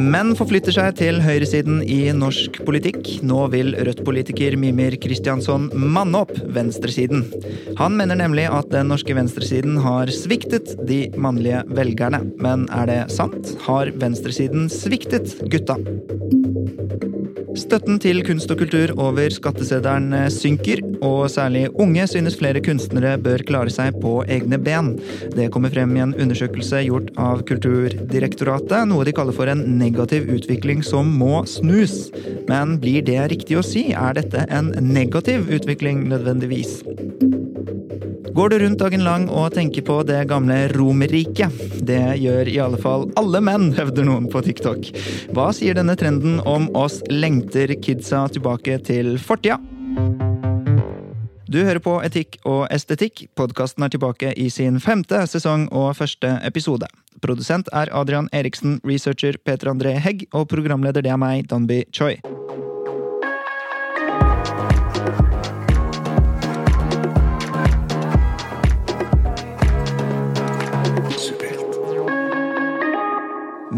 Menn forflytter seg til høyresiden i norsk politikk. Nå vil Rødt-politiker Mimir Kristjansson manne opp venstresiden. Han mener nemlig at den norske venstresiden har sviktet de mannlige velgerne. Men er det sant? Har venstresiden sviktet gutta? Støtten til kunst og kultur over skatteseddelen synker, og særlig unge synes flere kunstnere bør klare seg på egne ben. Det kommer frem i en undersøkelse gjort av Kulturdirektoratet, noe de kaller for en negativ utvikling som må snus. Men blir det riktig å si? Er dette en negativ utvikling nødvendigvis? Går du rundt dagen lang og tenker på det gamle Romerriket? Det gjør i alle fall alle menn, hevder noen på TikTok. Hva sier denne trenden om oss lengter kidsa tilbake til fortida? Du hører på Etikk og estetikk. Podkasten er tilbake i sin femte sesong og første episode. Produsent er Adrian Eriksen, researcher Peter André Hegg, og programleder det er meg, Danby Choi.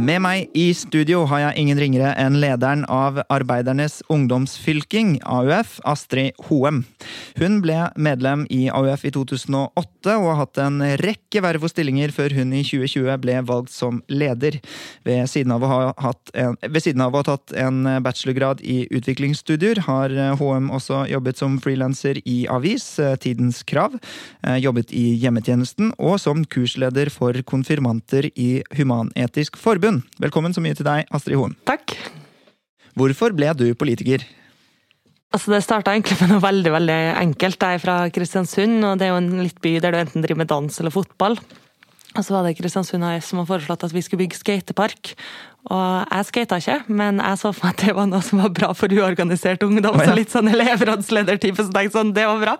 Med meg i studio har jeg ingen ringere enn lederen av Arbeidernes ungdomsfylking, AUF, Astrid Hoem. Hun ble medlem i AUF i 2008 og har hatt en rekke verv og stillinger før hun i 2020 ble valgt som leder. Ved siden av å ha, en, siden av å ha tatt en bachelorgrad i utviklingsstudier har HM også jobbet som frilanser i avis, Tidens Krav, jobbet i hjemmetjenesten og som kursleder for konfirmanter i Human-Etisk Forbund. Velkommen så mye til deg, Astrid Hoem. Takk. Hvorfor ble du politiker? Altså Det starta egentlig med noe veldig veldig enkelt. Jeg er fra Kristiansund, og det er jo en litt by der du enten driver med dans eller fotball. Og så var det Kristiansund AS som har foreslått at vi skulle bygge skatepark. Og jeg skata ikke, men jeg så for meg at det var noe som var bra for uorganisert ungdom. Oh, ja. Så litt sånn elevrådsledertype, så tenkte sånn, det var bra.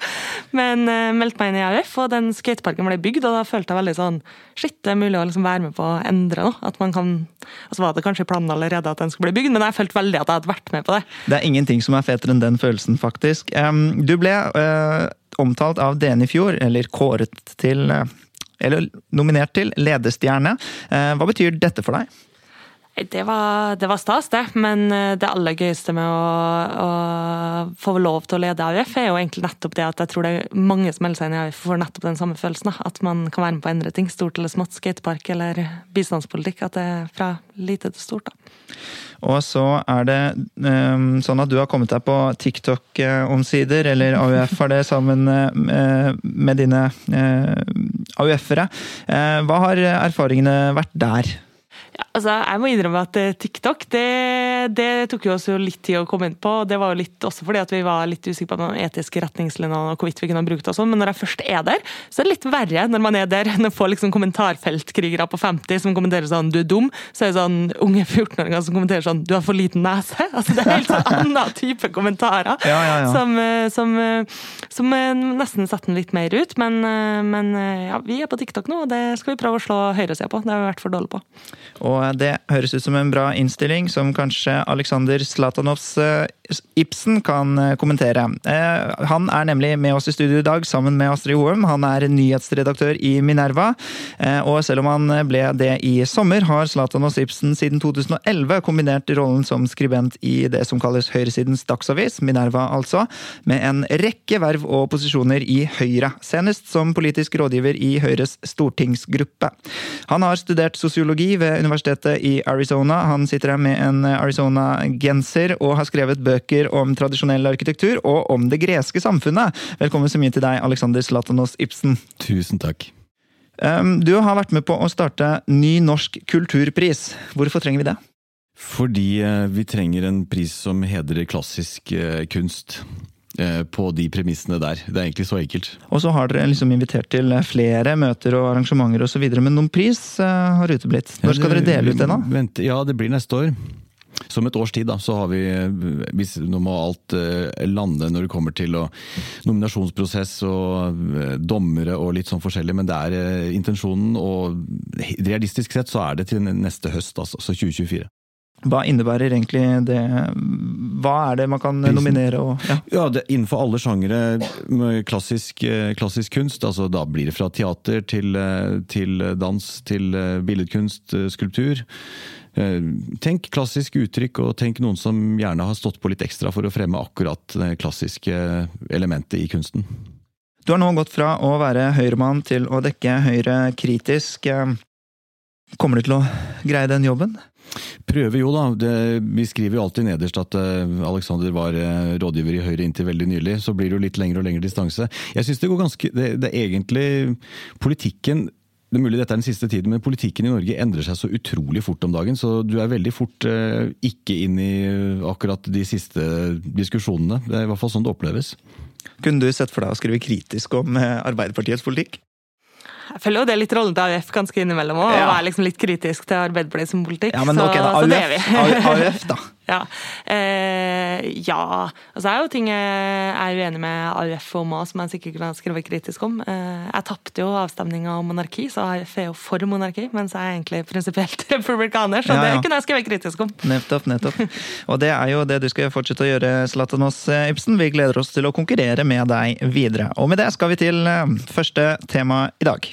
Men uh, meldte meg inn i AUF, og den skateparken ble bygd, og da følte jeg veldig sånn Shit, det er mulig å liksom være med på å endre noe. At man kan Og så var det kanskje i planen allerede at den skulle bli bygd, men jeg følte veldig at jeg hadde vært med på det. Det er ingenting som er fetere enn den følelsen, faktisk. Um, du ble uh, omtalt av DN i fjor, eller kåret til uh, eller nominert til ledestjerne. Uh, hva betyr dette for deg? Det var, det var, stas, det. Men eh, det aller gøyeste med å, å, få lov til å lede AUF, er jo egentlig nettopp det at jeg tror det er mange som melder seg inn i AUF får nettopp den samme følelsen. At man kan være med på å endre ting. Stort eller smått. Skatepark eller bistandspolitikk. At det er fra lite til stort. da. Og så er det um, sånn at du har kommet deg på TikTok-omsider, eller AUF har det sammen uh, med dine AUF-ere. Uh, hva har erfaringene vært der? Altså, jeg må innrømme at TikTok det, det tok jo oss jo litt tid å komme inn på. Det var jo litt også fordi at vi var litt usikre på de etiske retningslinjene og hvorvidt vi kunne brukt det og sånn, men når jeg først er der, så er det litt verre når man er der enn å få liksom kommentarfeltkrigere på 50 som kommenterer sånn 'du er dum', så er det sånn unge 14-åringer som kommenterer sånn 'du har for liten nese'. Altså Det er helt sånn annen type kommentarer ja, ja, ja. Som, som, som, nesten setter den litt mer ut. Men, men ja, vi er på TikTok nå, og det skal vi prøve å slå høyresida på. Det har vi vært for dårlige på. Og det høres ut som en bra innstilling, som kanskje Aleksander Zlatanovs Ibsen kan kommentere. Han er nemlig med oss i studio i dag sammen med Astrid Hoem. Han er nyhetsredaktør i Minerva. Og selv om han ble det i sommer, har Zlatanovs Ibsen siden 2011 kombinert rollen som skribent i det som kalles høyresidens dagsavis, Minerva altså, med en rekke verv og posisjoner i Høyre. Senest som politisk rådgiver i Høyres stortingsgruppe. Han har studert sosiologi ved Universitetet i Arizona. Han sitter her med en Arizona-genser og har skrevet bøker om tradisjonell arkitektur og om det greske samfunnet. Velkommen så mye til deg, Alexander Zlatanos Ibsen. Tusen takk. Um, du har vært med på å starte Ny norsk kulturpris. Hvorfor trenger vi det? Fordi vi trenger en pris som hedrer klassisk kunst. Eh, på de premissene der. Det er egentlig så enkelt. Og så har dere liksom invitert til flere møter og arrangementer osv., men noen pris uh, har uteblitt. Når skal dere dele ut den, da? Ja, det blir neste år. Som et års tid, da, så har vi hvis, Nå må alt eh, lande når det kommer til og, nominasjonsprosess og eh, dommere og litt sånn forskjellig, men det er eh, intensjonen. Og realistisk sett så er det til neste høst, altså, så 2024. Hva innebærer egentlig det? Hva er det man kan nominere? Og, ja, ja det, Innenfor alle sjangere klassisk, klassisk, kunst. altså Da blir det fra teater til, til dans til billedkunst, skulptur. Eh, tenk klassisk uttrykk, og tenk noen som gjerne har stått på litt ekstra for å fremme akkurat det klassiske elementet i kunsten. Du har nå gått fra å være høyremann til å dekke Høyre kritisk. Eh, kommer du til å greie den jobben? Prøver jo, da. Det, vi skriver jo alltid nederst at uh, Alexander var uh, rådgiver i Høyre inntil veldig nylig. Så blir det jo litt lengre og lengre distanse. Jeg synes det går ganske det, det er egentlig Politikken det er mulig dette er den siste tiden, men politikken i Norge endrer seg så utrolig fort om dagen. Så du er veldig fort eh, ikke inn i akkurat de siste diskusjonene. Det er i hvert fall sånn det oppleves. Kunne du sett for deg å skrive kritisk om eh, Arbeiderpartiets politikk? Jeg føler jo det er litt rollen til AUF ganske innimellom òg, ja. å være liksom litt kritisk til Arbeiderpartiet som politikk. Ja, men ok, da. AUF, AUF da. Ja. Eh, ja. Altså, det er jo ting jeg er uenig med AUF om òg, som jeg sikkert kunne skrevet kritisk om. Eh, jeg tapte jo avstemninga om monarki, så AUF er jo for monarki, mens jeg er egentlig prinsipielt republikaner, så ja, ja. det kunne jeg skrevet kritisk om. Nettopp, nettopp. Og det er jo det du skal fortsette å gjøre, Zlatanos Ibsen. Vi gleder oss til å konkurrere med deg videre. Og med det skal vi til eh, første tema i dag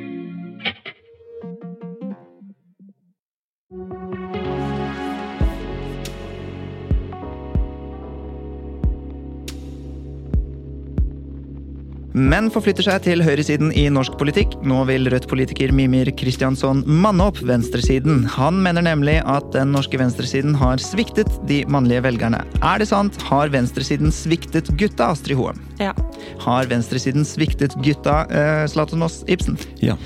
Men forflytter seg til høyresiden i norsk politikk. Nå vil Rødt-politiker Mimir Kristjansson manne opp venstresiden. Han mener nemlig at den norske venstresiden har sviktet de mannlige velgerne. Er det sant? Har venstresiden sviktet gutta, Astrid Hoem? Ja. Har venstresiden sviktet gutta, eh, Zlatanos Ibsen? Ja.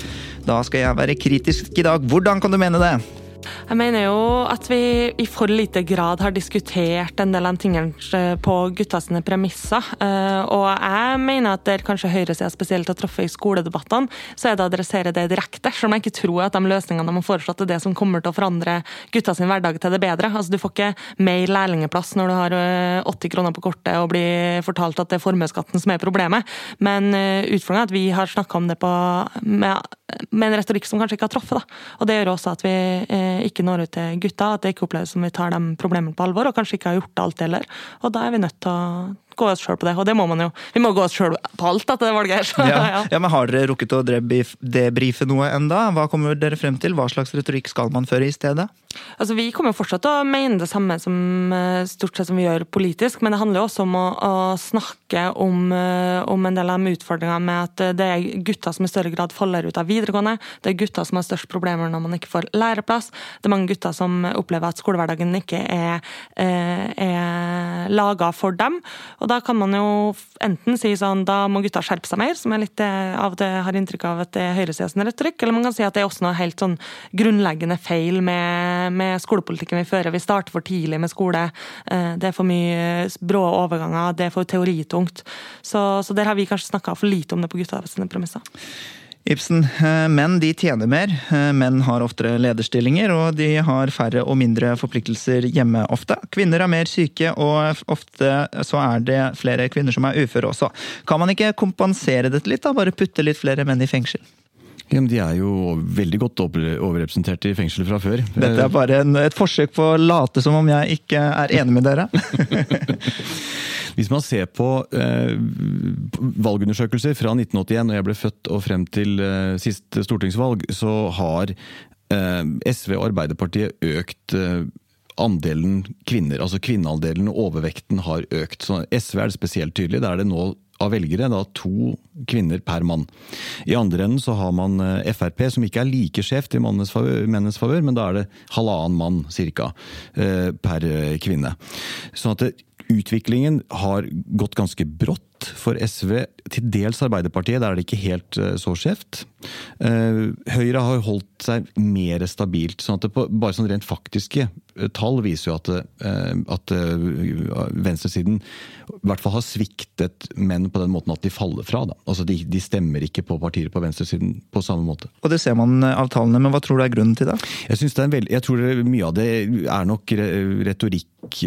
Da skal jeg være kritisk i dag. Hvordan kan du mene det? Jeg mener jo at vi i for lite grad har diskutert en del av tingene eh, på gutta sine premisser. Eh, og jeg mener at der kanskje høyresida spesielt har truffet i skoledebattene, så er det å adressere det direkte. Selv om jeg ikke tror at de løsningene de har foreslått er det som kommer til å forandre gutta sin hverdag til det bedre. Altså Du får ikke mer lærlingeplass når du har 80 eh, kroner på kortet og blir fortalt at det er formuesskatten som er problemet. Men utfordringen er at vi har snakka om det på, med, med, en retorikk som kanskje ikke har truffet. Da. Og det gjør også at vi ikke når ut til gutta, at det ikke oppleves som vi tar de problemene på alvor, og kanskje ikke har gjort alt heller. Og da er vi nødt til å gå oss sjøl på det, og det må man jo. Vi må gå oss sjøl på alt etter det valget her. Ja. ja. ja. men Har dere rukket å debrife noe enda? Hva kommer dere frem til? Hva slags retorikk skal man føre i stedet? Altså, Vi kommer fortsatt til å mene det samme som eh, stort sett som vi gjør politisk, men det handler jo også om å, å snakke om, eh, om, en del av de utfordringene med at eh, det er gutter som i større grad faller ut av videregående. Det er gutter som har størst problemer når man ikke får læreplass. Det er mange gutter som opplever at skolehverdagen ikke er, er laga for dem. Og og da kan man jo enten si sånn da må gutta skjerpe seg mer, som jeg litt eh, av det har inntrykk av at det er høyresidens retorikk, eller man kan si at det er også noe helt sånn grunnleggende feil med, med skolepolitikken vi fører. Vi starter for tidlig med skole. Eh, det er for mye brå overganger, det er for teoritungt. Så, så der har vi kanskje snakka for lite om det på gutta sine premisser. Ibsen, eh, menn de tjener mer. Eh, menn har oftere lederstillinger, og de har færre og mindre forpliktelser hjemme ofte. Kvinner er mer syke, og ofte så er det flere kvinner som er uføre også. Kan man ikke kompensere dette litt, da? Bare putte litt flere menn i fengsel? Ja, De er jo veldig godt overrepresentert i fengsel fra før. Dette er bare en, et forsøk på å late som om jeg ikke er enig med dere. Hvis man ser på eh, valgundersøkelser fra 1981, når jeg ble født og frem til eh, siste stortingsvalg, så har eh, SV og Arbeiderpartiet økt eh, andelen kvinner. Altså kvinneandelen og overvekten har økt. Så SV er det spesielt tydelig. Der er det nå av velgere da to kvinner per mann. I andre enden så har man eh, Frp, som ikke er like skjevt i mennenes favør, men da er det halvannen mann ca. Eh, per kvinne. Sånn at det, utviklingen har gått ganske brått for SV, til dels Arbeiderpartiet. Der er det ikke helt uh, så skjevt. Uh, Høyre har holdt seg mer stabilt. sånn at det på, Bare sånn rent faktiske uh, tall viser jo at, at venstresiden i hvert fall har sviktet menn på den måten at de faller fra. Da. Altså de, de, stemmer ikke på partier på venstresiden på samme måte. Og det ser man av tallene, men hva tror du er grunnen til det? Jeg, synes det er veld... jeg tror mye av det er nok retorikk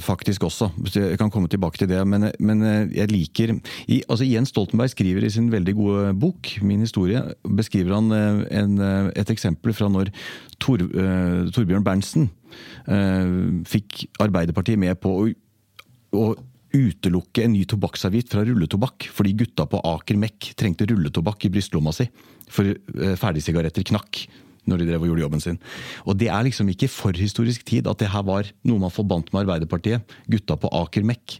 faktisk også. Jeg kan komme tilbake til det. Men, men jeg liker i, altså Jens Stoltenberg skriver i sin veldig gode bok, 'Min historie', beskriver han en, et eksempel fra når Tor, Torbjørn Berntsen fikk Arbeiderpartiet med på å, å utelukke en ny tobakksavgift fra rulletobakk, fordi gutta på Aker Mek trengte rulletobakk i brystlomma si, for ferdigsigaretter knakk når de drev og gjorde jobben sin. Og det er liksom ikke forhistorisk tid at det her var noe man forbandt med Arbeiderpartiet. Gutta på Aker Mek.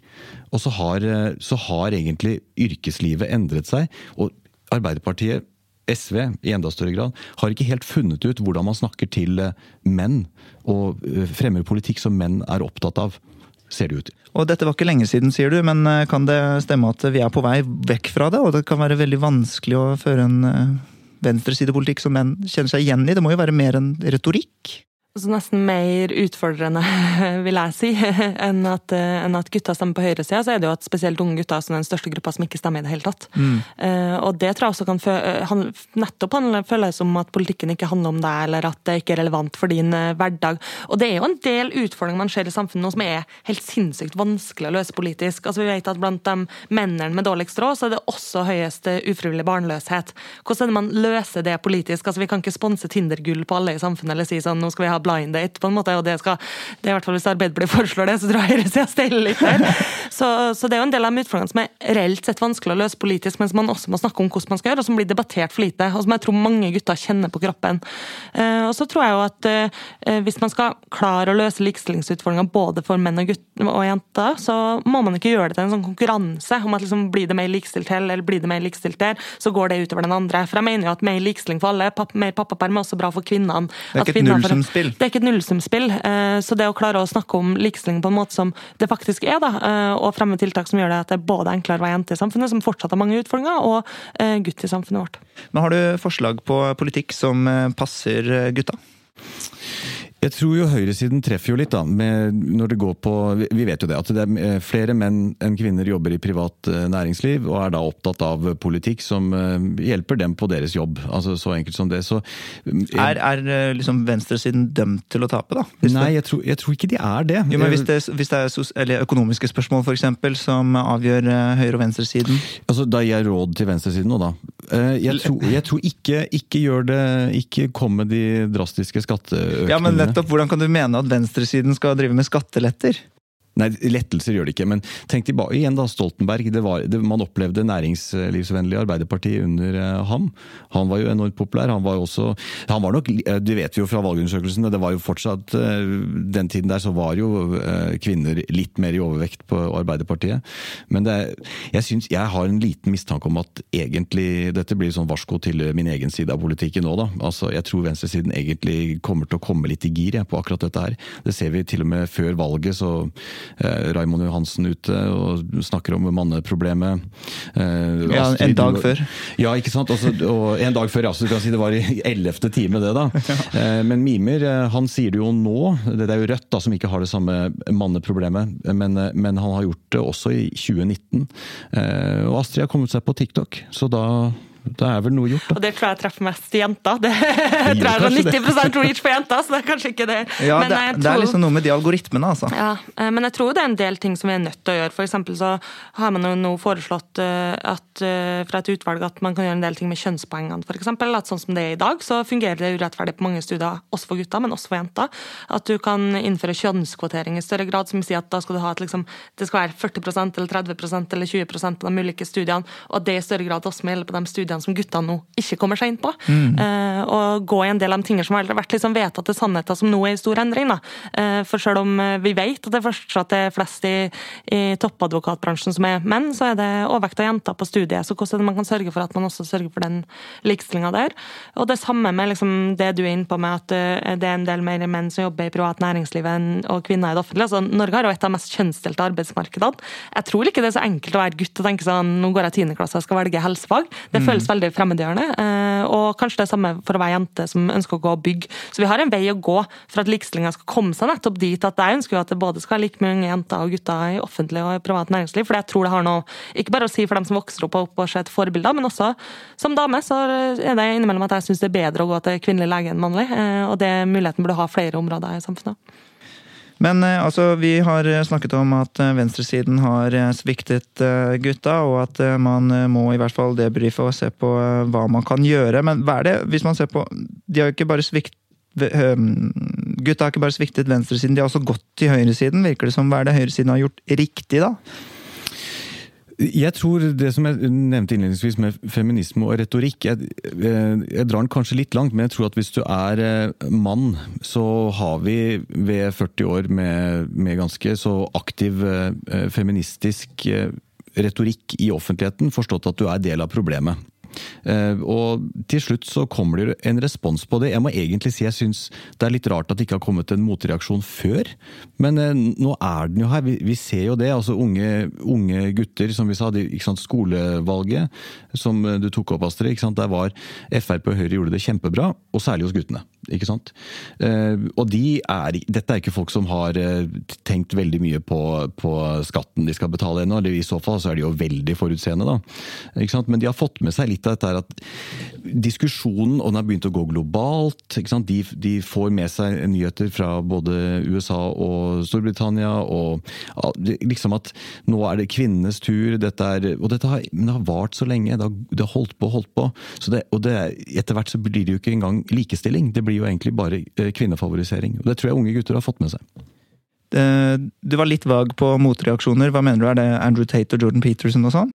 Og så har, så har egentlig yrkeslivet endret seg. Og Arbeiderpartiet SV i enda større grad har ikke helt funnet ut hvordan man snakker til menn, og fremmer politikk som menn er opptatt av ser det ut. Og Dette var ikke lenge siden, sier du, men eh, kan det stemme at vi er på vei vekk fra det? Og det kan være veldig vanskelig å føre en eh, venstresidepolitikk som menn kjenner seg igjen i? Det må jo være mer enn retorikk? Altså nesten mer utfordrende, vil jeg si, enn at, eh, enn at gutta stemmer på høyresida, så er det jo at spesielt unge gutter er den største gruppa som ikke stemmer i det hele tatt. Mm. Uh, og det tror jeg også kan han, nettopp føles som at politikken ikke handler om deg, eller at det ikke er relevant for din uh, hverdag. Og det er jo en del utfordringer man ser i samfunnet nå som er helt sinnssykt vanskelig å løse politisk. Altså Vi vet at blant de mennene med dårligst råd, så er det også høyest ufrivillig barnløshet. Hvordan er det man løser det politisk? Altså Vi kan ikke sponse Tinder-gull på alle i samfunnet, eller si sånn nå skal vi ha blind date, på en måte. Og det skal det er i hvert fall Hvis Arbeiderpartiet foreslår det, så tror jeg høyresida steller litt der. Så, så, det er jo en del av de utfordringene som er reelt sett vanskelig å løse politisk, men som man også må snakke om hvordan man skal gjøre, og som blir debattert for lite. Og som jeg tror mange gutter kjenner på kroppen. Uh, og så tror jeg jo at uh, hvis man skal klare å løse likestillingsutfordringer både for menn og, gutter, og jenter, så må man ikke gjøre det til en sånn konkurranse om at liksom, blir det mer likestilt her, eller blir det mer likestilt der, så går det utover den andre. For jeg mener jo at mer likestilling for alle, papp, mer pappaperm er også bra for kvinnene. Det er ikke et nullsumspill? Det er ikke et nullsumspill. Eh, så det å klare å snakke om likestilling på en måte som det faktisk er, da, eh, og fremme tiltak som gjør det at det er både enklere å være jente i samfunnet, som fortsatt har mange utfordringer, og eh, gutt i samfunnet vårt. Men Har du forslag på politikk som passer gutta? Jeg tror jo høyresiden treffer jo litt, da. når det går på Vi vet jo det, at det er eh, flere menn enn kvinner jobber i privat eh, næringsliv, og er da opptatt av politikk som eh, hjelper dem på deres jobb. Altså Så enkelt som det. Så, er, er liksom venstresiden dømt til å tape, da? Nei, jeg tror, jeg tror, ikke de er det. Jo, men Hvis det, hvis det er økonomiske spørsmål eksempel, som avgjør høyre- og venstresiden? Altså, Da gir jeg råd til venstresiden nå, da. Jeg tror, jeg tror ikke, ikke gjør det Ikke kom med de drastiske skatteøkningene. Ja, men nettopp. Hvordan kan du mene at venstresiden skal drive med skatteletter? Nei, lettelser gjør det ikke. Men tenk tilbake igjen da, Stoltenberg. Det var, det, man opplevde næringslivsvennlig Arbeiderparti under uh, ham. Han var jo enormt populær. Han var jo også han var nok, uh, Du vet jo fra valgundersøkelsene, det var jo fortsatt uh, Den tiden der så var jo kvinner litt mer i overvekt på Arbeiderpartiet. Men det, jeg, synes, jeg har en liten mistanke om at egentlig Dette blir sånn varsko til min egen side av politikken nå, da. Altså, jeg tror venstresiden egentlig kommer til å komme litt i gir på akkurat dette her. Det ser vi til og med før valget. så eh, Raymond Johansen ute og snakker om manneproblemet. Eh, ja, en dag før. Ja, ikke sant. Også, og en dag før, ja, så du kan si det var i ellevte time, det, da. Eh, men Mimer, han sier det jo nå. Det er jo Rødt da, som ikke har det samme manneproblemet, men, men han har gjort det også i 2019. Eh, og Astrid har kommet seg på TikTok, så da det er vel noe gjort, da. Og det tror jeg treffer mest jenter. Det, det tror jeg er 90 reach for jenter, så det er kanskje ikke det. Ja, det, tror, det, er liksom noe med de algoritmene, altså. Ja, eh, men jeg tror det er en del ting som vi er nødt til å gjøre. Eksempel så har man jo nå foreslått eh, at, eh, fra et utvalg at man kan gjøre en del ting med kjønnspoengene, f.eks. At sånn som det er i dag, så fungerer det urettferdig på mange studier, også for gutter, men også for jenter. At du kan innføre kjønnskvotering i større grad, som vil si at da skal du ha et liksom, det skal være 40% eller 30% eller 20% av de ulike studiene, og at det i større grad også må gjelde på de studiene studiene som gutta nå ikke kommer seg inn på. Eh, og gå i en del av de tingene som har vært liksom vedtatte sannheter som nå er i stor endring. Eh, for selv om eh, vi vet at det fortsatt er flest i, i toppadvokatbransjen som er menn, så er det overvekt av jenter på studiet. Så hvordan man kan sørge for at man også sørger for den likestillinga der? Og det samme med liksom, det du er inne på med at uh, det er en del mer menn som jobber i privat næringsliv enn og kvinner i det offentlige. Altså, Norge har jo et av de mest kjønnsdelte arbeidsmarkedene. Jeg tror ikke det er så enkelt å være gutt og tenke sånn nå går jeg tiendeklasse og skal velge helsefag. Det Mm. føles veldig fremmedgjørende. eh, Og kanskje det samme for å være jente som ønsker å gå og bygge. Så vi har en vei å gå for at likestillinga skal komme seg nettopp dit at jeg ønsker jo at det både skal være like mye unge jenter og gutter i offentlig og privat næringsliv. For jeg tror det har noe ikke bare å si for dem som vokser opp og opp og ser et forbilde, men også som dame så er det innimellom at jeg syns det er bedre å gå til kvinnelig lege enn mannlig. eh, Og det muligheten burde ha flere områder i samfunnet. Men eh, altså, vi har snakket om at eh, venstresiden har eh, sviktet eh, gutta, og at eh, man eh, må i hvert fall debrife og se på eh, hva man kan gjøre. Men hva er det, hvis man ser på De har jo ikke bare svikt... Gutta har ikke bare sviktet venstresiden, de har også gått til høyresiden. Virker det som hva er det høyresiden har gjort riktig, da? Jeg tror det som jeg nevnte innledningsvis med feminisme og retorikk jeg, eh, jeg drar den kanskje litt langt, men jeg tror at hvis du er eh, mann, så har vi ved 40 år med, med ganske så aktiv eh, feministisk retorikk i offentligheten forstått at du er del av problemet. Eh, Og til slutt så kommer det en respons på det. Jeg må egentlig si jeg syns det er litt rart at det ikke har kommet en motreaksjon før. Men eh, nå er den jo her. Vi, ser jo det. altså Unge, unge gutter, som vi sa, de, sant, skolevalget som eh, du tok opp, Astrid. sant, Der var Frp og Høyre gjorde det kjempebra, og særlig hos guttene. ikke sant? Og de er, dette er ikke folk som har tenkt veldig mye på, på skatten de skal betale ennå. I så fall så er de jo veldig forutseende, da. Ikke sant? Men de har fått med seg litt dette er at diskusjonen, og den har begynt å gå globalt. De, de får med seg nyheter fra både USA og Storbritannia. og liksom at nå er det kvinnenes tur. dette er, Og dette har, men det har vart så lenge. Det har, det har holdt på og holdt på. Det, og det, etter hvert så blir det jo ikke engang likestilling. Det blir jo egentlig bare eh, kvinnefavorisering. Og Det tror jeg unge gutter har fått med seg. Eh, Du var litt vag på motreaksjoner. Hva mener du? Er det Andrew Tate og Jordan Peterson og sånn?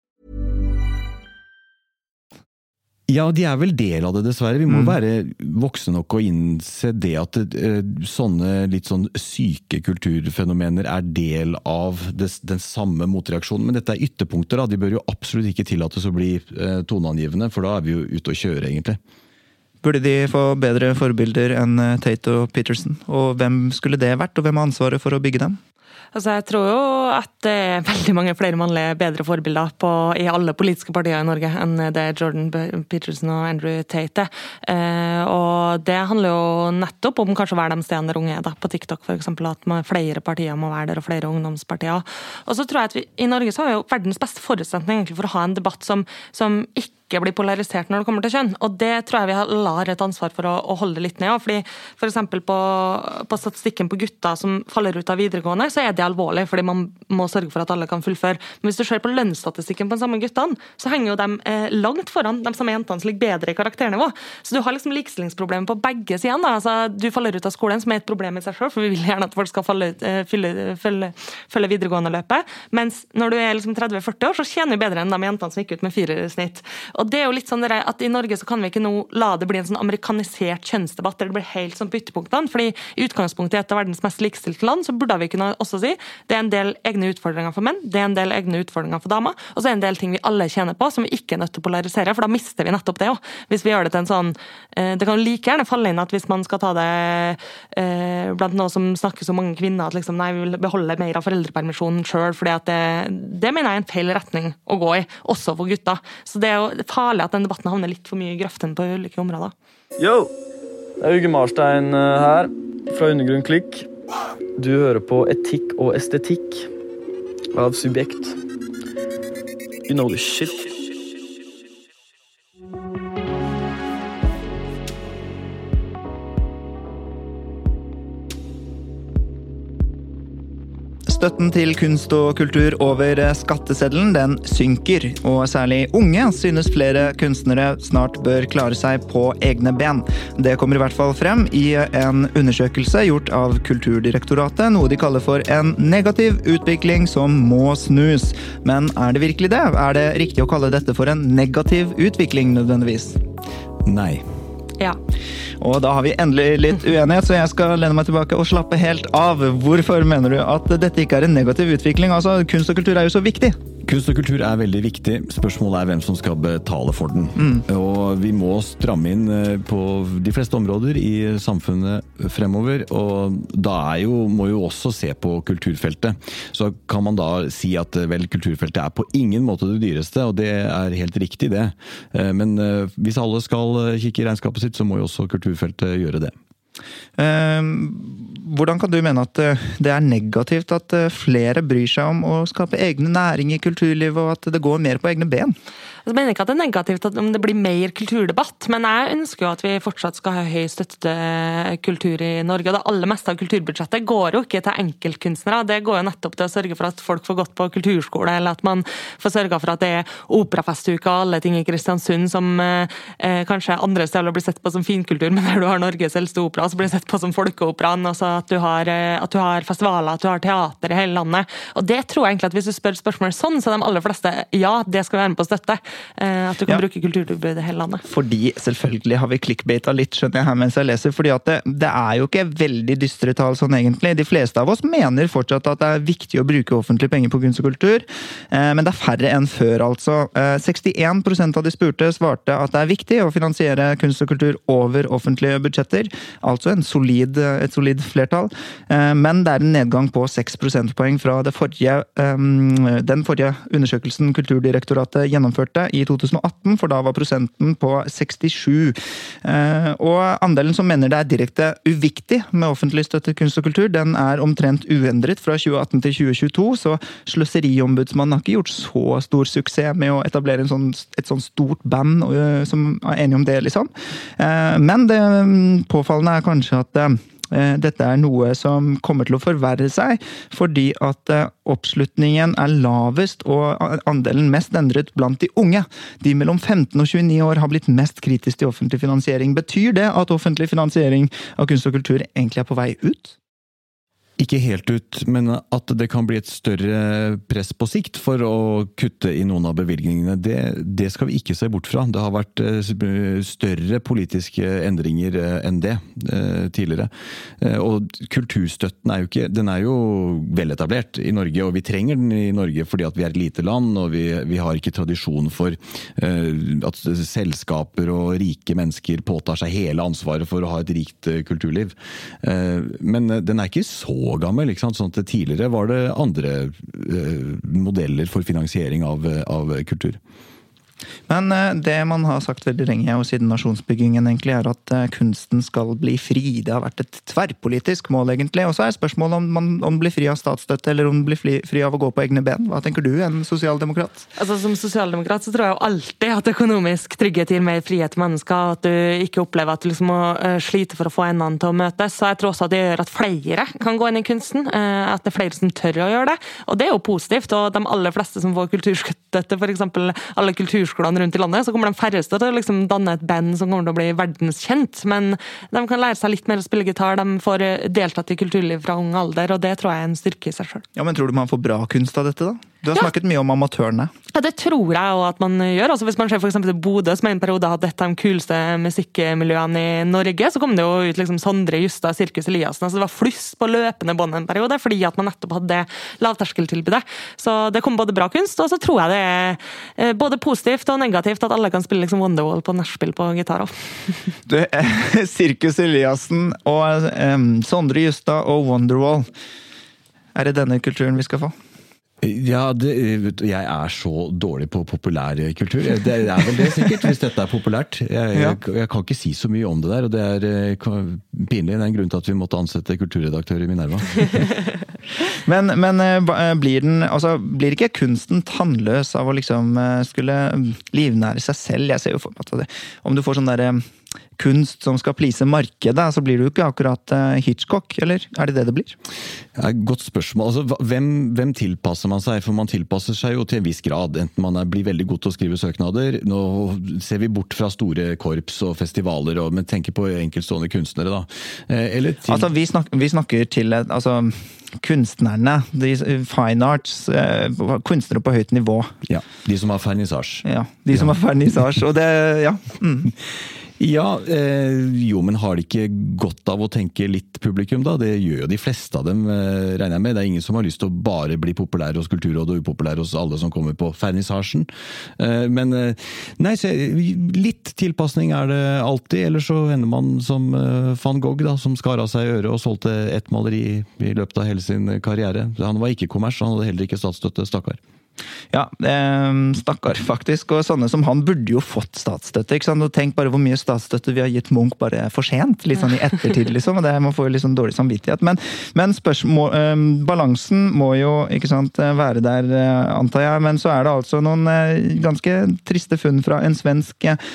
Ja, de er vel del av det, dessverre. Vi må være voksne nok å innse det at eh, sånne litt sånn syke kulturfenomener er del av den samme motreaksjonen. Men dette er ytterpunkter, da. De bør jo absolutt ikke tillates å bli eh, toneangivende, for da er vi jo ute å kjøre, egentlig. Burde de få bedre forbilder enn eh, Tate og Peterson? Og hvem skulle det vært, og hvem har ansvaret for å bygge dem? Altså, jeg tror jo at det er veldig mange flere mannlige bedre forbilder på, i alle politiske partier i Norge enn det Jordan Peterson og Andrew Tate er. Eh, og det handler jo nettopp om kanskje å være de stedene der unge er, da, på TikTok f.eks. At man, flere partier må være der, og flere ungdomspartier. Og så tror jeg at vi, I Norge så har vi jo verdens beste forutsetning egentlig for å ha en debatt som, som ikke blir polarisert når det kommer til kjønn. Og det tror jeg vi har et ansvar for å, å holde litt ned. fordi for eksempel på, på statistikken på gutter som faller ut av videregående, så er det alvorlig, fordi man må sørge for at alle kan fullføre. Men hvis du ser på lønnsstatistikken på de samme guttene, så henger jo de eh, langt foran de samme jentene som ligger bedre i karakternivå. Så du har liksom likestillingsproblemer på begge sider. Altså, du faller ut av skolen, som er et problem i seg selv, for vi vil gjerne at folk skal falle, eh, fylle, følge, følge videregående løpet. Mens når du er liksom 30-40 år, så tjener du bedre enn de jentene som gikk ut med fire snitt. Og det er jo litt sånn at I Norge så kan vi ikke nå la det bli en sånn amerikanisert kjønnsdebatt der det blir helt sånn byttepunktene. fordi i utgangspunktet i et av verdens mest likestilte land så burde vi kunne også si det er en del egne utfordringer for menn, det er en del egne utfordringer for damer, og så er det en del ting vi alle tjener på som vi ikke er nødt til å polarisere, for da mister vi nettopp det òg. Hvis vi gjør det til en sånn eh, Det kan like gjerne falle inn at hvis man skal ta det eh, blant noen som snakker så mange kvinner at liksom, nei, vi vil beholde mer av foreldrepermisjonen sjøl, at det, det mener jeg er en feil retning å gå i, også for gutter. Så det er jo farlig at den debatten havner litt for mye i grøften på ulike områder. Yo! Det er Uge Marstein eh, her, fra Undergrunn Klikk. Du hører på Etikk og estetikk av Subjekt. You know the shit. Støtten til kunst og kultur over skatteseddelen den synker, og særlig unge synes flere kunstnere snart bør klare seg på egne ben. Det kommer i hvert fall frem i en undersøkelse gjort av Kulturdirektoratet, noe de kaller for en negativ utvikling som må snus. Men er det virkelig det? Er det riktig å kalle dette for en negativ utvikling nødvendigvis? Nei. Ja. Og da har vi endelig litt uenighet, så jeg skal lene meg tilbake og slappe helt av. Hvorfor mener du at dette ikke er en negativ utvikling? Altså, Kunst og kultur er jo så viktig. Kunst og kultur er veldig viktig. Spørsmålet er hvem som skal betale for den. Mm. Og vi må stramme inn eh, på de fleste områder i samfunnet fremover. Og da jo, må jo også se på kulturfeltet. Så kan man da si at eh, vel, kulturfeltet er på ingen måte det dyreste, og det er helt riktig, det. Eh, men hvis alle skal kikke i regnskapet sitt, så må jo også kulturfeltet gjøre det. Hvordan kan du mene at eh, det er negativt at eh, flere bryr seg om å skape egne næring i kulturlivet, og at det går mer på egne ben? Jeg mener ikke at det er negativt om det blir mer kulturdebatt, men jeg ønsker jo at vi fortsatt skal ha høy støtte til kultur i Norge. Og det aller meste av kulturbudsjettet går jo ikke til enkeltkunstnere, det går jo nettopp til å sørge for at folk får gått på kulturskole, eller at man får sørga for at det er operafestuke og alle ting i Kristiansund som eh, eh, kanskje andre steder blir sett på som finkultur, men der du har Norges eldste opera, så blir det sett på som folkeoperaen. Altså at du, har, eh, at du har festivaler, at du har teater i hele landet. Og det tror jeg egentlig at hvis du spør spørsmål sånn, så er de aller fleste ja, det skal vi være med på å støtte. Eh, at du kan ja. bruke kulturtilbud i hele landet. Fordi selvfølgelig har vi clickbata litt, skjønner jeg her mens jeg leser. fordi at det, det, er jo ikke veldig dystre tall sånn egentlig. De fleste av oss mener fortsatt at det er viktig å bruke offentlige penger på kunst og kultur, eh, men det er færre enn før, altså. 61 eh, av de spurte svarte at det er viktig å finansiere kunst og kultur over offentlige budsjetter. Altså solid, et solid flertall. Men det er en nedgang på 6 prosentpoeng fra forrige, den forrige undersøkelsen Kulturdirektoratet gjennomførte i 2018, for da var prosenten på 67. Eh, og andelen som mener det er direkte uviktig med offentlig støtte til kunst og kultur, den er omtrent uendret fra 2018 til 2022, så Sløseriombudsmannen har ikke gjort så stor suksess med å etablere sånn, et sånn stort band eh, som er enige om det, liksom. Eh, men det mm, påfallende er kanskje at dette er noe som kommer til å forverre seg, fordi at eh, oppslutningen er lavest og andelen mest endret blant de unge. De mellom 15 og 29 år har blitt mest kritisk til offentlig finansiering. Betyr det at offentlig finansiering av kunst og kultur egentlig er på vei ut? Ikke helt ut, men at det kan bli et større press på sikt for å kutte i noen av bevilgningene, det, det skal vi ikke se bort fra. Det har vært eh, større politiske endringer eh, enn det eh, tidligere. Og kulturstøtten er jo ikke Den er jo veletablert i Norge, og vi trenger den i Norge fordi at vi er et lite land, og vi, vi har ikke tradisjon for at selskaper og rike mennesker påtar seg hele ansvaret for å ha et rikt kulturliv. Men den er ikke så gammel. ikke sant? Sånn at Tidligere var det andre eh, modeller for finansiering av, av kultur. Men eh, det man har sagt veldig lenge, og siden nasjonsbyggingen, egentlig, er at eh, kunsten skal bli fri. Det har vært et tverrpolitisk mål, egentlig. Og så er spørsmålet om man om blir fri av statsstøtte, eller om man blir fri, av å gå på egne ben. Hva tenker du, en sosialdemokrat? Altså, Som sosialdemokrat så tror jeg jo alltid at økonomisk trygghet gir mer frihet til mennesker. At du ikke opplever at du liksom må uh, slite for å få endene til å møtes. Så jeg tror også at det gjør at flere kan gå inn i kunsten. At det er flere som tør å gjøre det. Og det er jo positivt. Og de aller fleste som får kulturstøtte, f.eks. alle kulturskolene kulturskolene rundt i landet, så kommer de færreste til å liksom danne et band som kommer til å bli verdenskjent. Men de kan lære seg litt mer å spille gitar, de får deltatt i kulturliv fra ung alder, og det tror jeg er en styrke i seg sjøl. Ja, men tror du man får bra kunst av dette, da? Du har snakket mye om amatørene. Ja, Det tror jeg også at man gjør. Altså Hvis man ser eksempel til Bodø, som en periode hadde et av de kuleste musikkmiljøene i Norge, så kom det jo ut liksom Sondre Justad, Sirkus Eliassen. altså Det var fluss på løpende bånd en periode, fordi at man nettopp hadde det lavterskeltilbudet. Så det kom både bra kunst, og så tror jeg det er eh, både positivt og negativt at alle kan spille liksom Wonderwall på nachspiel på gitar òg. Du, eh, Sirkus Eliassen og eh, Sondre Justad og Wonderwall. Er det denne kulturen vi skal få? Ja, det, du, jeg er så dårlig på populærkultur. Det er vel det, sikkert, hvis dette er populært. Jeg, Ja. jeg, jeg kan ikke si så mye om det der, og det er eh, pinlig. Det er en grunn til at vi måtte ansette kulturredaktør i Minerva. Men, men eh, eh, blir, den, altså, blir ikke kunsten tannløs av å liksom eh, skulle livnære seg selv? Jeg ser jo for meg at det, om du får sånn derre kunst som skal please markedet, så blir du ikke akkurat Hitchcock, eller er det det det blir? Er godt spørsmål. Altså, hvem, hvem tilpasser man seg? For man tilpasser seg jo til en viss grad. Enten man er, blir veldig god til å skrive søknader Nå ser vi bort fra store korps og festivaler, og, men tenker på enkeltstående kunstnere, da. Eller til Altså, vi, snak, vi snakker til altså, kunstnerne, de fine arts, eh, kunstnere på høyt nivå. ja, de som har vernissasje. Ja, de som har vernissasje, og det Ja. Mm. Ja, eh, jo, men har de ikke godt av å tenke litt publikum, da? Det gjør jo de fleste av dem, eh, regner jeg med. Det er ingen som har lyst til å bare bli populær hos Kulturrådet og upopulær hos alle som kommer på vernissasjen. Eh, men eh, nei, så litt tilpasning er det alltid. Eller så ender man som eh, van Gogh, da, som skar av seg øret og solgte ett maleri i løpet av hele sin karriere. Han var ikke kommers, han hadde heller ikke statsstøtte, stakkar. Ja, eh, stakkar, faktisk. Og sånne som han burde jo fått statsstøtte. ikke sant? Og Tenk bare hvor mye statsstøtte vi har gitt Munch bare for sent. Litt sånn i ettertid, liksom. og det Man får jo litt sånn dårlig samvittighet. Men, men spørsmål, eh, balansen må jo ikke sant, være der, eh, antar jeg. Men så er det altså noen eh, ganske triste funn fra en svensk eh,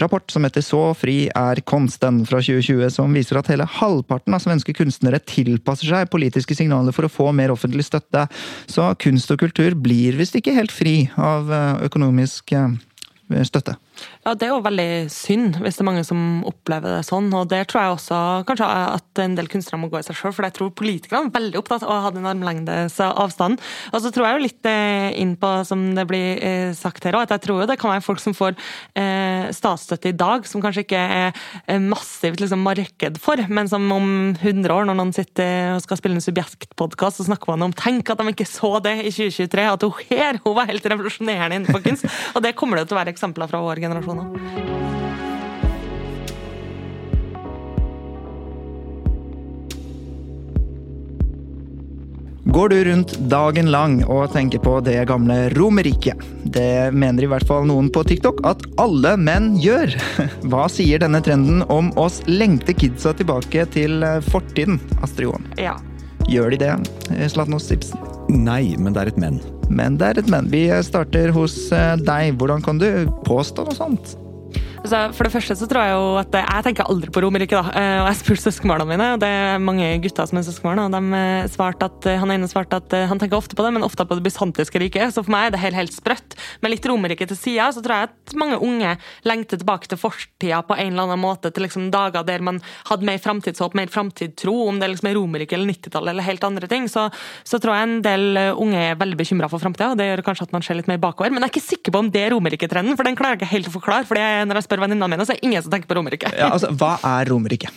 rapport som heter Så fri er konsten fra 2020, som viser at hele halvparten av svenske kunstnere tilpasser seg politiske signaler for å få mer offentlig støtte. Så kunst og kultur blir visst ikke helt fri av eh, økonomisk eh, støtte. Ja, Det er jo veldig synd hvis det er mange som opplever det sånn. og Der tror jeg også kanskje at en del kunstnere må gå i seg sjøl, for jeg tror politikerne er veldig opptatt av å ha den armlengdes avstanden. Og så tror jeg jo litt eh, inn på, som det blir eh, sagt her òg, at jeg tror jo det kan være folk som får eh, statsstøtte i dag, som kanskje ikke er massivt liksom, marked for, men som om 100 år, når noen sitter og skal spille en subjektpodkast, så snakker man om Tenk at de ikke så det i 2023, at hun her hun var helt revolusjonerende innenfor kunst. Og det kommer det til å være eksempler fra vår generasjon òg. Går du rundt dagen lang og tenker på det gamle Romerriket? Det mener i hvert fall noen på TikTok at alle menn gjør. Hva sier denne trenden om oss lengte kidsa tilbake til eh, fortiden, Astrid Johan? Ja. Gjør de det, eh, Ibsen? Nei, men det er et men. Men det er et men. Vi starter hos eh, deg. Hvordan kan du påstå noe sånt? Altså, for det første så tror jeg jo at Jeg tenker aldri på Romerike, da. Eh, Og jeg spurte søskenbarna mine, og det er mange gutter som er søskenbarn, og de eh, svarte at eh, han ene svarte at han tenker ofte på det, men ofte på det bysantiske riket. Så for meg er det helt, helt sprøtt. Med litt Romerike til sida, så tror jeg at mange unge lengter tilbake til fortida på en eller annen måte, til liksom dager der man hadde mer framtidshåp, mer framtidstro, om det liksom er Romerike eller 90-tallet eller helt andre ting. Så, så tror jeg en del unge er veldig bekymra for framtida, og det gjør kanskje at man ser litt mer bakover. Men jeg er ikke sikker på om det er Romerike-trenden, for den klarer jeg ikke helt å forklare. for når jeg spør venninnene mine, så er det ingen som tenker på Romerike. Ja, altså, Hva er Romerike?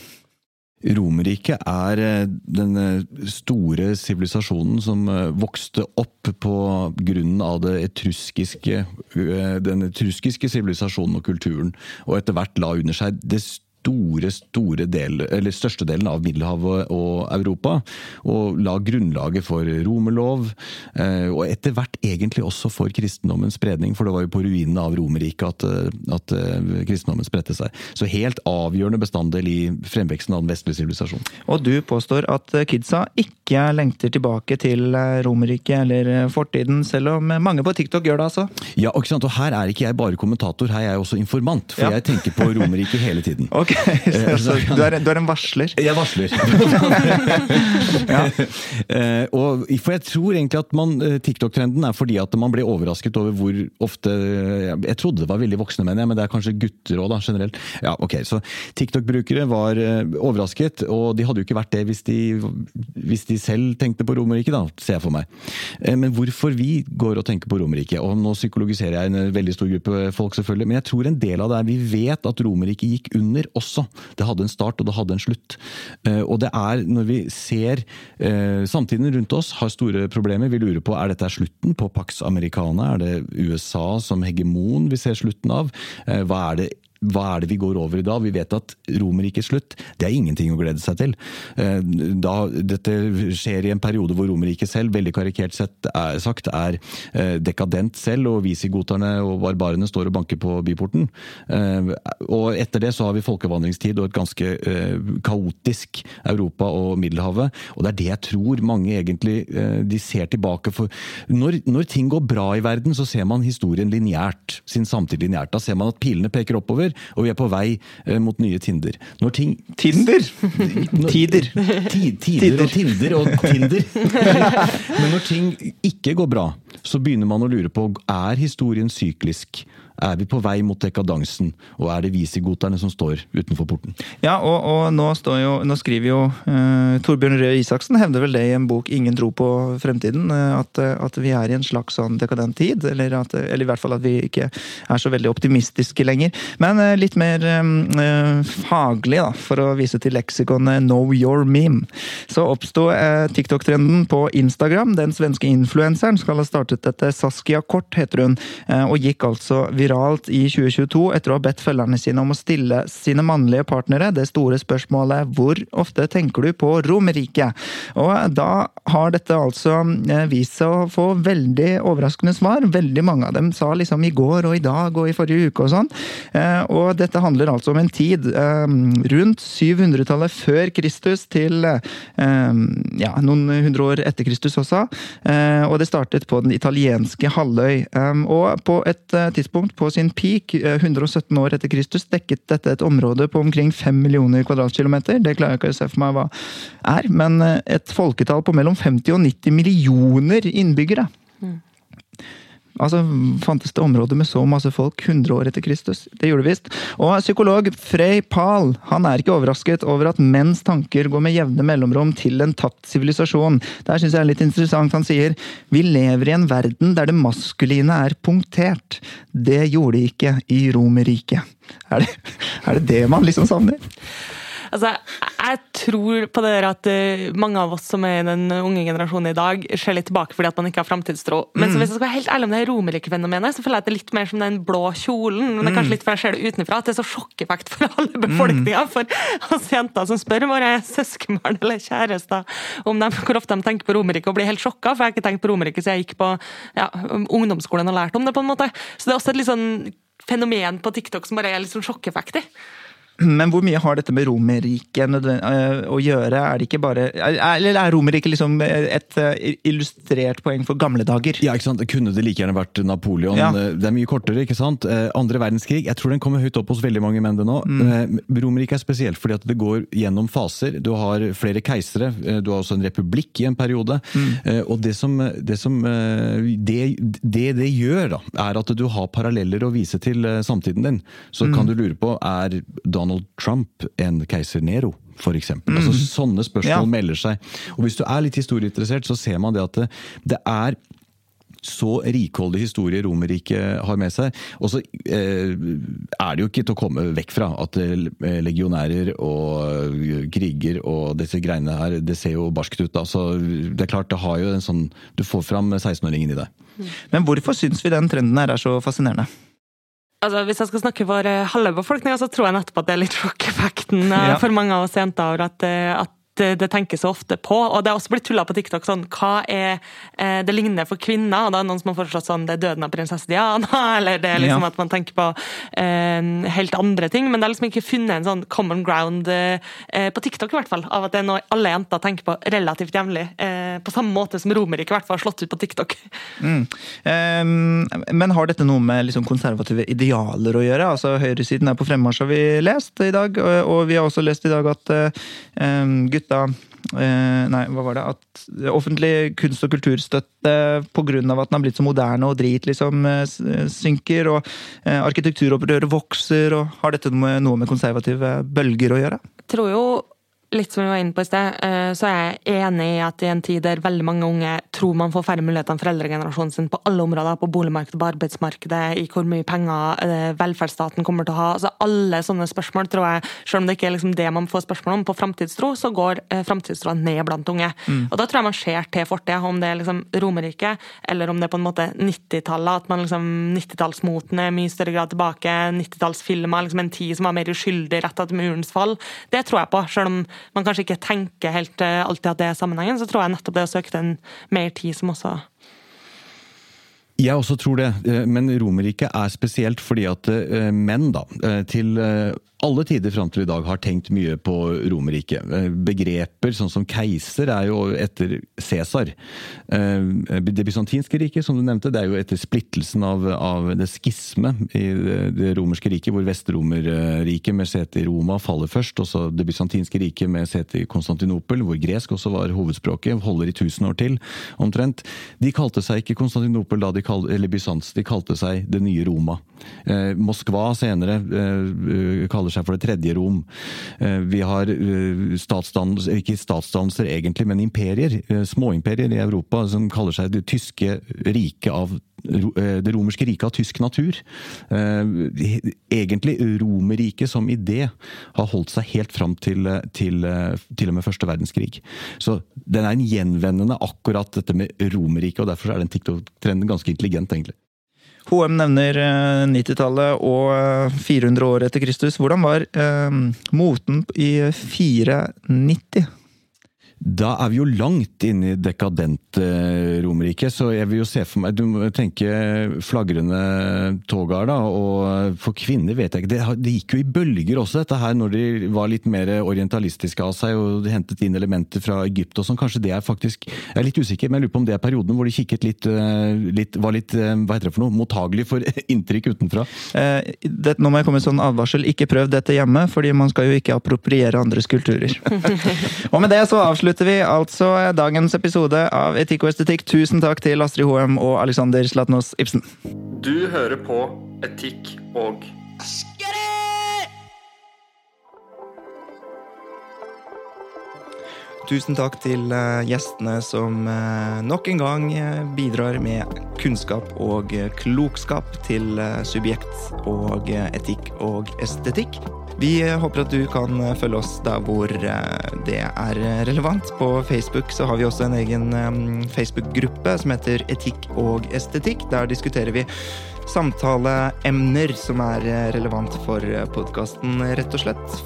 Romerriket er eh, den eh, store sivilisasjonen som eh, vokste opp på grunnen av det etruskiske, den etruskiske sivilisasjonen og kulturen, og etter hvert la under seg det store, store del, eller største delen av Middelhavet og Europa, og la grunnlaget for romerlov, eh, og etter hvert egentlig også for kristendommens spredning, for det var jo på ruinene av Romerriket at, eh, at eh, kristendommen spredte seg. Så helt avgjørende bestanddel i fremveksten av den vestlige sivilisasjonen. Og du påstår at kidsa ikke lengter tilbake til Romerriket eller fortiden, selv om mange på TikTok gjør det, altså. Ja, ikke sant? Og her er ikke jeg bare kommentator, her er jeg også informant, for Ja. jeg tenker på Romerriket hele tiden. Ok, altså, du, er, du er en varsler. Jeg varsler. ja. eh, og, for jeg tror egentlig at man, eh, TikTok-trenden er fordi at man blir overrasket over hvor ofte Jeg trodde det var veldig voksne menn, men det er kanskje gutter òg, generelt. Ja, ok, Så TikTok-brukere var overrasket, og de hadde jo ikke vært det hvis de, hvis de selv tenkte på Romerike, da, ser jeg for meg. Men hvorfor vi går og tenker på Romerike, og nå psykologiserer jeg en veldig stor gruppe folk, selvfølgelig, men jeg tror en del av det er vi vet at Romerike gikk under også. Det hadde en start, og det hadde en slutt. Og det er når vi ser samtiden rundt oss har store problemer, vi lurer på er dette slutten på Pax Americana, er det USA som hegemon vi ser slutten av? Hva er det hva er det vi går over i da? Vi vet at Romerrikets slutt, det er ingenting å glede seg til. Eh, da, dette skjer i en periode hvor Romerriket selv, veldig karikert sett er, sagt, er eh, dekadent selv, og visigoterne og barbarene står og banker på byporten. Eh, og etter det så har vi folkevandringstid og et ganske kaotisk Europa og Middelhavet. Og det er det jeg tror mange egentlig de ser tilbake for. Når, når ting går bra i verden, så ser man historien lineært, sin samtid lineært. Da ser man at pilene peker oppover og vi er på vei eh, mot nye Tinder. Når ting Tinder? Tider. Tider, tider og Tinder og Tinder. Men når ting ikke går bra, så begynner man å lure på er historien syklisk. Er vi på vei mot dekadansen, og er det visigoterne som står utenfor porten? Ja, og, og nå, jo, nå, skriver jo eh, Torbjørn Røe Isaksen hevder vel det i en bok 'Ingen tro på fremtiden', uh, at, at, vi er i en slags sånn dekadent tid. Eller, at, eller, i hvert fall at vi ikke er så veldig optimistiske lenger. Men eh, litt mer faglig, da, for å vise til leksikonet 'Know your meme', så oppsto TikTok-trenden på Instagram. Den svenske influenseren skal ha startet dette. Saskia Kort heter hun, og gikk altså viralt i 2022 etter å ha bedt følgerne sine om å stille sine mannlige partnere det store spørsmålet 'Hvor ofte tenker du på Romerike?' Og da har dette altså eh, vist seg å få veldig overraskende svar. Veldig mange av dem sa liksom i går og i dag og i forrige uke og sånn. Eh, og dette handler altså om en tid eh, rundt 700-tallet før Kristus til ja, noen hundre år etter Kristus også. Og det startet på den italienske halvøy. Og på et tidspunkt på sin peak, 117 eh, år etter Kristus, dekket dette et område på omkring 5 millioner kvadratkilometer. Det klarer jeg ikke å se for meg hva er, men eh, et folketall på mellom 50 og 90 millioner innbyggere. Mm. Altså, Fantes det områder med så masse folk 100 år etter Kristus? Det gjorde visst. Og psykolog Frey Pahl han er ikke overrasket over at menns tanker går med jevne mellomrom til en tapt sivilisasjon. Det syns jeg er litt interessant. Han sier vi lever i en verden der det maskuline er punktert. Det gjorde de ikke i Romerriket. Er, er det det man liksom savner? Altså, tror på det der at uh, mange av oss som er i den unge generasjonen i dag, ser litt tilbake fordi at man ikke har framtidstro. Men mm. hvis jeg skal være helt ærlig om det Romerike-fenomenet, så føler jeg at det er litt mer som den blå kjolen. Men det er kanskje mm. litt for jeg ser det utenfra, at det er så sjokkeffekt for alle mm. befolkninga. For oss jenter som spør våre søskenbarn eller kjærester om de, hvor ofte de tenker på Romerike og blir helt sjokka, for jeg har ikke tenkt på Romerike siden jeg gikk på ja, ungdomsskolen og lærte om det, på en måte. Så det er også et litt sånn fenomen på TikTok som bare er litt sånn sjokkeffekt i. Men hvor mye har dette med Romerriket eh, å gjøre? Er det ikke bare Eller er Romerriket liksom et eh, illustrert poeng for gamle dager? Ja, ikke sant? Kunne det like gjerne vært Napoleon. Ja. Eh, det er mye kortere, ikke sant? Andre verdenskrig, jeg tror den kommer høyt opp hos veldig mange menn det nå. Mm. Romerriket er spesielt fordi at det går gjennom faser. Du har flere keisere, du har også en republikk i en periode. Mm. Og det som, det, som det, det, det, gjør, da, er at du har paralleller å vise til samtiden din. Så mm. kan du lure på er Donald Donald Trump enn keiser Nero? For eksempel. altså, mm. sånne spørsmål ja. melder seg. Og Hvis du er litt historieinteressert, så ser man det at det, det er så rikholdig historie Romerriket har med seg. Og så eh, er det jo ikke til å komme vekk fra at eh, legionærer og eh, kriger og disse greiene her, det ser jo barskt ut. da, så det er klart det har jo en sånn Du får fram 16-åringen i deg. Men hvorfor syns vi den trenden her er så fascinerende? Altså, hvis jeg skal snakke for eh, halve befolkninga, så tror jeg nettopp at det er litt sjokkeffekten eh, ja. for mange av oss jenter. at, eh, at det tenkes så ofte på. Og det er også blitt tulla på TikTok sånn Hva er det lignende for kvinner? Og da er noen som har foreslått sånn Det er døden av prinsesse Diana, eller det er liksom ja. at man tenker på eh, helt andre ting. Men det er liksom ikke funnet en sånn common ground eh, på TikTok, i hvert fall, av at det er noe alle jenter tenker på relativt jevnlig. Eh, på samme måte som Romerike har slått ut på TikTok. Mm. Um, men har dette noe med liksom konservative idealer å gjøre? Altså Høyresiden er på fremmarsj, har vi lest i dag. Og, og vi har også lest i dag at um, gutta Eh, nei, hva var det? At offentlig kunst- og kulturstøtte pga. at den har blitt så moderne og drit, liksom, eh, synker. Og eh, arkitekturopprøret vokser. og Har dette noe med konservative bølger å gjøre? Jeg tror jo litt som vi var inne på i sted, eh, så er jeg enig i at i en tid der veldig mange unge tror man får færre muligheter enn foreldregenerasjonen sin på alle områder, på boligmarkedet, på arbeidsmarkedet, i hvor mye penger eh, velferdsstaten kommer til å ha. altså Alle sånne spørsmål tror jeg, selv om det ikke er liksom det man får spørsmål om på framtidstro, så går eh, framtidstroa ned blant unge. Mm. Og Da tror jeg man ser til fortida, om det er liksom Romerike, eller om det er på en måte 90-tallet, at man liksom 90-tallsmoten er mye større grad tilbake, 90-tallsfilmer, liksom en tid som var mer uskyldig rett etter murens fall. Det tror jeg på, selv om man kanskje ikke tenker helt eh, alltid at det er sammenhengen, så tror jeg nettopp det å søke den mer tid som også jeg også tror det, eh, men Romerriket er spesielt fordi at eh, menn da, til alle tider fram til i dag har tenkt mye på Romerriket. Eh, begreper sånn som keiser er jo etter Cæsar. Eh, det bysantinske riket, som du nevnte, det er jo etter splittelsen av, av det skisme i det romerske riket, hvor Vestromerriket med sete i Roma faller først, og så det bysantinske riket med sete i Konstantinopel, hvor gresk også var hovedspråket, holder i tusen år til omtrent. De kalte seg ikke Konstantinopel da de kalte, eller Bysants, de kalte seg det nye Roma. Eh, Moskva senere kaller seg for det tredje Rom. Eh, vi har eh, statsdannelser, ikke statsdannelser egentlig, men imperier, eh, småimperier i Europa som kaller seg det tyske riket av det romerske riket av tysk natur. Egentlig Romerriket som idé har holdt seg helt fram til, til, til og med første verdenskrig. Så den er en gjenvendende akkurat dette med Romerriket, og derfor er den TikTok-trenden ganske intelligent, egentlig. HM nevner 90-tallet eh, og 400 eh, år etter Kristus. Hvordan var eh, moten i 490? Da er vi jo langt inne i dekadent eh, Romerike, så jeg vil jo se for meg Du må tenke flagrende togar, da. Og for kvinner vet jeg ikke det, det, gikk jo i bølger også, dette her, når de var litt mer orientalistiske av seg og de hentet inn elementer fra Egypt og sånn. Kanskje det er faktisk Jeg er litt usikker, men jeg lurer på om det er perioden hvor de kikket litt, eh, litt Var litt, eh, hva heter det for noe, mottagelig for inntrykk utenfra. Eh, det, nå må jeg komme med sånn advarsel. Ikke prøv dette hjemme, fordi man skal jo ikke appropriere andres kulturer. og med det så avslutter avslutter vi altså dagens episode av Etikk og estetikk. Tusen takk til Astrid Hoem og Alexander Slatnos Ibsen. Du hører på Etikk og Askeri! Tusen takk til eh, gjestene som eh, nok en gang eh, bidrar med kunnskap og klokskap til subjekt og etikk og estetikk. Vi håper at du kan følge oss der hvor eh, det er relevant. På Facebook så har vi også en egen eh, Facebook-gruppe som heter Etikk og estetikk. Der diskuterer vi samtaleemner som er eh, relevant for podkasten, rett og slett.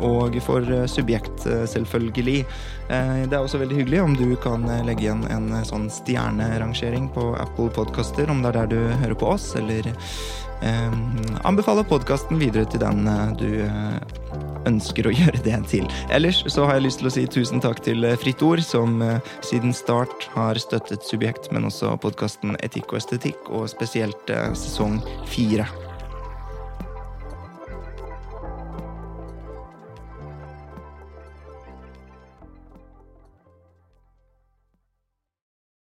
Og for subjekt, selvfølgelig. Det er også veldig hyggelig om du kan legge igjen en sånn stjernerangering på Apple Podkaster, om det er der du hører på oss, eller eh, anbefaler podkasten videre til den eh, du eh, ønsker å gjøre det til. Ellers så har jeg lyst til å si tusen takk til eh, Fritt Ord, som siden start har støttet Subjekt, men også podkasten Etikk og estetikk, og spesielt sesong fire.